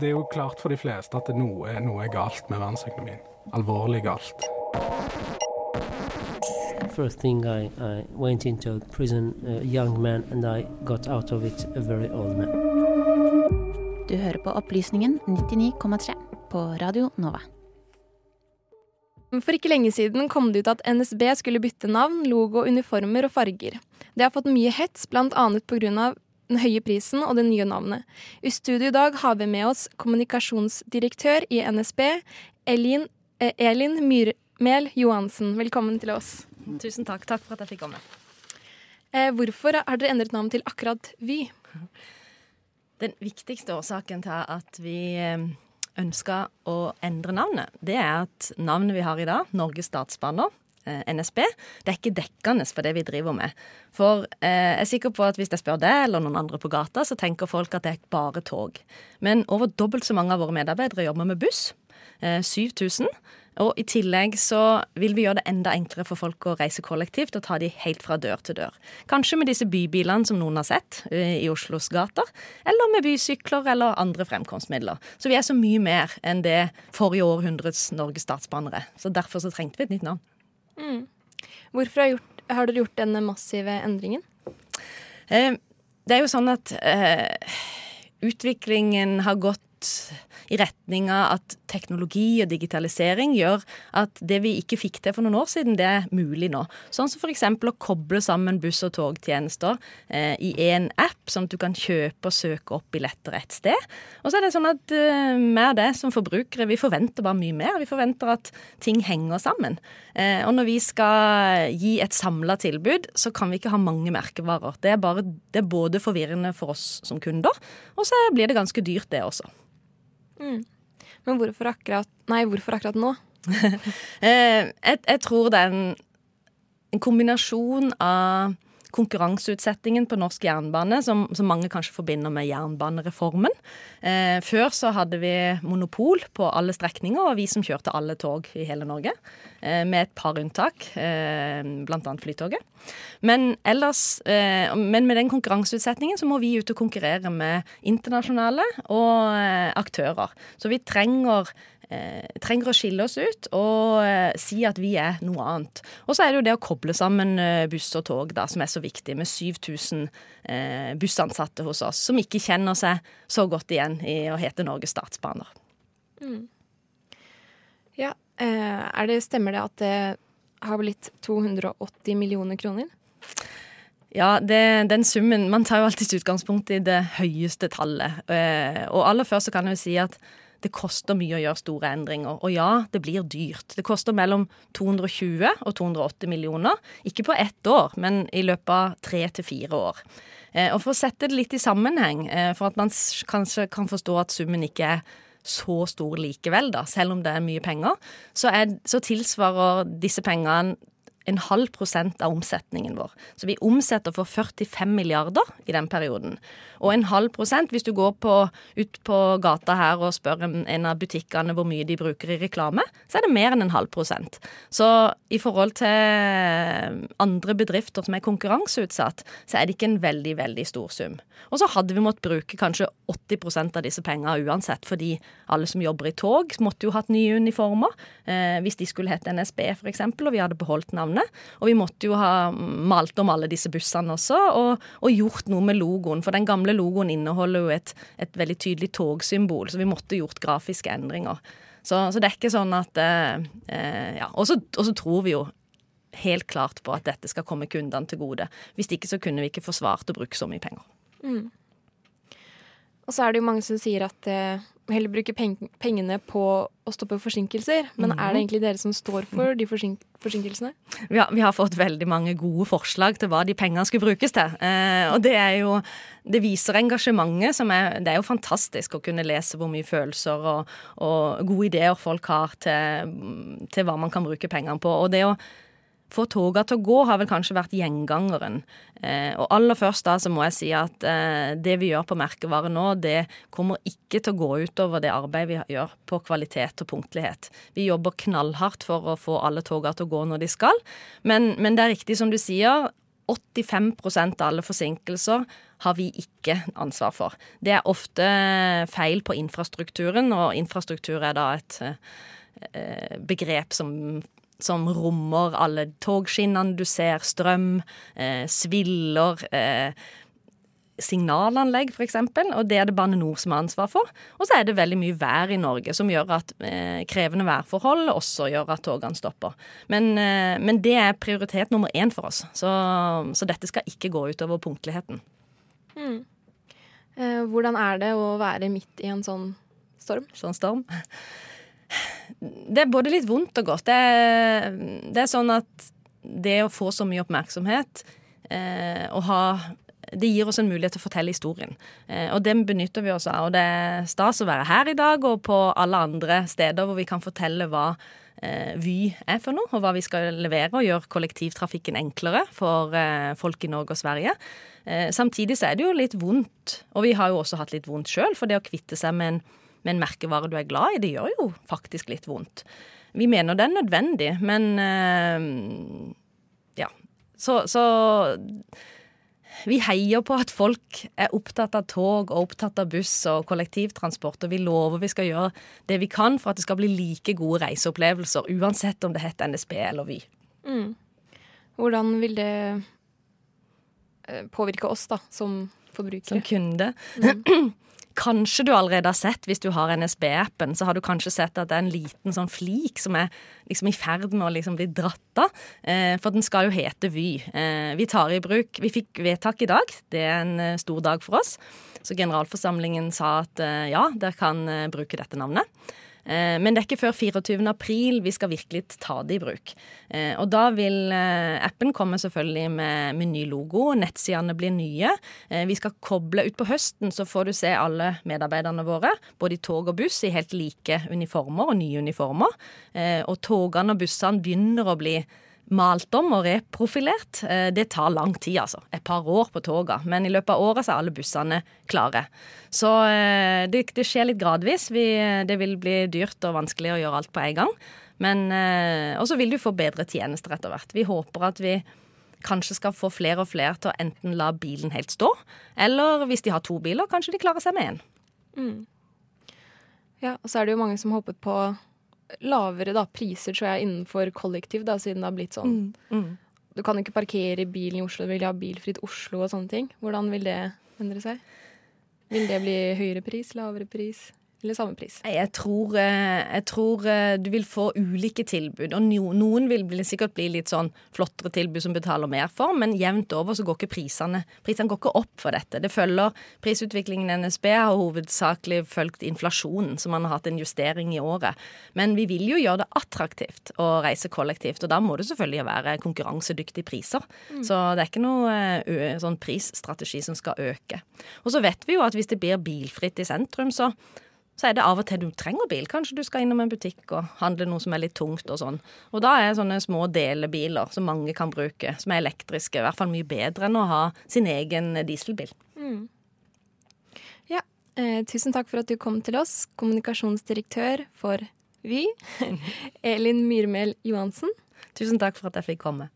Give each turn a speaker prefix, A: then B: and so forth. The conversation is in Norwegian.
A: Det er jo klart for de fleste at noe, noe er galt med verdensøkonomien. Alvorlig galt.
B: First thing I, I went into prison, a young man, and I got out of it a very old man.
C: Du hører på Opplysningen 99,3 på Radio Nova.
D: For ikke lenge siden kom det ut at NSB skulle bytte navn, logo, uniformer og farger. Det har fått mye hets, bl.a. pga. Den høye prisen og det nye navnet. I studio i dag har vi med oss kommunikasjonsdirektør i NSB, Elin, eh, Elin Myrmel Johansen. Velkommen til oss.
E: Tusen takk. Takk for at jeg fikk komme.
D: Eh, hvorfor har dere endret navn til akkurat Vy?
E: Den viktigste årsaken til at vi ønsker ønska å endre navnet, det er at navnet vi har i dag, Norges Statsbaner, eh, NSB, det er ikke dekkende for det vi driver med. For eh, jeg er sikker på at hvis jeg spør deg eller noen andre på gata, så tenker folk at det er bare tog. Men over dobbelt så mange av våre medarbeidere jobber med buss. Eh, 7000. Og i tillegg så vil vi gjøre det enda enklere for folk å reise kollektivt og ta de helt fra dør til dør. Kanskje med disse bybilene som noen har sett eh, i Oslos gater, eller med bysykler eller andre fremkomstmidler. Så vi er så mye mer enn det forrige århundrets Norges Statsbaner er. Så derfor så trengte vi et nytt navn.
D: Mm. Hvorfor har, gjort, har, dere gjort denne massive endringen?
E: Eh, det er jo sånn at eh, utviklingen har gått i retning av at teknologi og digitalisering gjør at det vi ikke fikk til for noen år siden, det er mulig nå. Sånn som f.eks. å koble sammen buss- og togtjenester eh, i én app, sånn at du kan kjøpe og søke opp billetter et sted. Og så er det sånn at eh, mer det som forbrukere, vi forventer bare mye mer. Vi forventer at ting henger sammen. Eh, og når vi skal gi et samla tilbud, så kan vi ikke ha mange merkevarer. Det er, bare, det er både forvirrende for oss som kunder, og så blir det ganske dyrt, det også.
D: Mm. Men hvorfor akkurat, nei, hvorfor akkurat nå?
E: Eh, jeg, jeg, tror det er en, en kombinasjon av konkurranseutsettingen på norsk jernbane, som, som mange kanskje forbinder med jernbanereformen. Eh, før så hadde vi monopol på alle strekninger, og vi som kjørte alle tog i hele Norge. Eh, med et par unntak, eh, bl.a. Flytoget. Men ellers, eh, men med den konkurranseutsettingen så må vi ut og konkurrere med internasjonale og eh, aktører. Så vi trenger trenger å skille oss ut og eh, si at vi er noe annet. Og så er det jo det å koble sammen eh, buss og tog da, som er så viktig, med 7000 eh, bussansatte hos oss, som ikke kjenner seg så godt igjen i å hete Norges Statsbaner.
D: Mm. Ja, eh, det, stemmer det at det har blitt 280 millioner kroner?
E: Ja, det, den summen Man tar jo alltid utgangspunkt i det høyeste tallet. Eh, og aller først så kan jeg jo si at det koster mye å gjøre store endringer. Og ja, det blir dyrt. Det koster mellom 220 og 280 millioner. Ikke på ett år, men i løpet av tre til fire år. Eh, og for å sette det litt i sammenheng, eh, for at man kanskje kan forstå at summen ikke er så stor likevel, da, selv om det er mye penger, så, er, så tilsvarer disse pengene en halv prosent av omsetningen vår. Så vi omsetter for 45 milliarder i den perioden. Og en halv prosent, hvis du går på, ut på gata her og spør en av butikkene hvor mye de bruker i reklame, så er det mer enn en halv prosent. Så i forhold til andre bedrifter som er konkurranseutsatt, så er det ikke en veldig, veldig stor sum. Og så hadde vi måttet bruke kanskje 80% av disse pengene uansett, fordi alle som jobber i tog, måtte jo hatt nye uniformer. Eh, hvis de skulle hett NSB f.eks., og vi hadde beholdt navnet. Og vi måtte jo ha malt om alle disse bussene også, og, og gjort noe med logoen. For den gamle logoen inneholder jo et, et veldig tydelig togsymbol, så vi måtte gjort grafiske endringer. Så, så det er ikke sånn at eh, eh Ja. Og så tror vi jo helt klart på at dette skal komme kundene til gode. Hvis ikke så kunne vi ikke forsvart å bruke så mye penger.
D: Mm. Og så er det jo mange som sier at eh, heller bruke peng pengene på å stoppe forsinkelser. Men er det egentlig dere som står for de forsink forsinkelsene?
E: Vi har, vi har, fått veldig mange gode forslag til hva de pengene skulle brukes til. Eh, og det er jo Det viser engasjementet som er Det er jo fantastisk å kunne lese hvor mye følelser og, og gode ideer folk har til, til hva man kan bruke pengene på. Og det å få toga til å gå har vel kanskje vært gjengangeren. Eh, og aller først da så må jeg si at eh, det vi gjør på merkevare nå, det kommer ikke til å gå utover det arbeidet vi gjør på kvalitet og punktlighet. Vi jobber knallhardt for å få alle toga til å gå når de skal, men, men det er riktig som du sier 85% av alle forsinkelser har vi ikke ansvar for. Det er ofte feil på infrastrukturen, og infrastruktur er da et eh, begrep som, som rommer alle togskinnene du ser, strøm, eh, sviller, eh, signalanlegg f.eks., og det er det Bane NOR som har ansvar for. Og så er det veldig mye vær i Norge som gjør at eh, krevende værforhold også gjør at togene stopper. Men, eh, men det er prioritet nummer én for oss, så, så, dette skal ikke gå utover punktligheten.
D: Mm. Eh, hvordan er det å være midt i en sånn storm?
E: Sånn storm? Det er både litt vondt og godt. Det er, det er sånn at det å få så mye oppmerksomhet eh, og ha det gir oss en mulighet til å fortelle historien. Eh, og den benytter vi oss av. Og det er stas å være her i dag og på alle andre steder hvor vi kan fortelle hva eh, Vy er for noe, og hva vi skal levere og gjøre kollektivtrafikken enklere for eh, folk i Norge og Sverige. Eh, samtidig så er det jo litt vondt, og vi har jo også hatt litt vondt sjøl, for det å kvitte seg med en, med en merkevare du er glad i, det gjør jo faktisk litt vondt. Vi mener det er nødvendig, men eh, ja. Så, så vi heier på at folk er opptatt av tog og opptatt av buss og kollektivtransport, og vi lover vi skal gjøre det vi kan for at det skal bli like gode reiseopplevelser, uansett om det heter NSB eller Vy.
D: Mm. Hvordan vil det eh, påvirke oss da, som forbrukere?
E: Som kunde? Mm. Kanskje du allerede har sett, hvis du har NSB-appen, så har du kanskje sett at det er en liten sånn flik som er liksom i ferd med å liksom bli dratt av. Eh, for den skal jo hete Vy. Eh, vi tar i bruk Vi fikk vedtak i dag. Det er en eh, stor dag for oss. Så generalforsamlingen sa at ja, dere kan bruke dette navnet. Eh, men det er ikke før 24. april vi skal virkelig ta det i bruk. Eh, og da vil eh, appen komme selvfølgelig med, med ny logo, nettsidene blir nye. Vi skal koble ut på høsten, så får du se alle medarbeiderne våre, både i tog og buss, i helt like uniformer og nye uniformer. Og togene og bussene begynner å bli malt om og reprofilert. Eh, det tar lang tid, altså. Et par år på toga. Men i løpet av året så er alle bussene klare. Så eh, det, det skjer litt gradvis. Vi, det vil bli dyrt og vanskelig å gjøre alt på en gang. Men eh, Og så vil du få bedre tjenester etter hvert. Vi håper at vi kanskje skal få flere og flere til å enten la bilen helt stå, eller hvis de har to biler, kanskje de klarer seg med én.
D: Mm. Ja, og så er det jo mange som håpet på lavere da, priser tror jeg, innenfor kollektiv, da, siden det har blitt sånn. Mm. Mm. Du kan ikke parkere bilen i Oslo, du vil ha bilfritt Oslo og sånne ting. Hvordan vil det endre seg? Vil det bli høyere pris, lavere pris? Eller samme pris?
E: Jeg tror, eh, jeg tror, eh, du vil få ulike tilbud. Og noen vil sikkert bli litt sånn flottere tilbud som betaler mer for, men jevnt over så går ikke prisene Prisene går ikke opp for dette. Det følger prisutviklingen i NSB har hovedsakelig fulgt inflasjonen, så man har hatt en justering i året. Men vi vil jo gjøre det attraktivt å reise kollektivt, og da må det selvfølgelig være konkurransedyktige priser. Mm. Så det er ikke noe sånn prisstrategi som skal øke. Og så vet vi jo at hvis det blir bilfritt i sentrum, så så er det av og til du trenger bil. Kanskje du skal innom en butikk og handle noe som er litt tungt og sånn. Og da er sånne små delebiler som mange kan bruke, som er elektriske, i hvert fall mye bedre enn å ha sin egen dieselbil. Mm.
D: Ja, eh, tusen takk for at du kom til oss, kommunikasjonsdirektør for Vy, Elin Myrmel Johansen.
E: Tusen takk for at jeg fikk komme.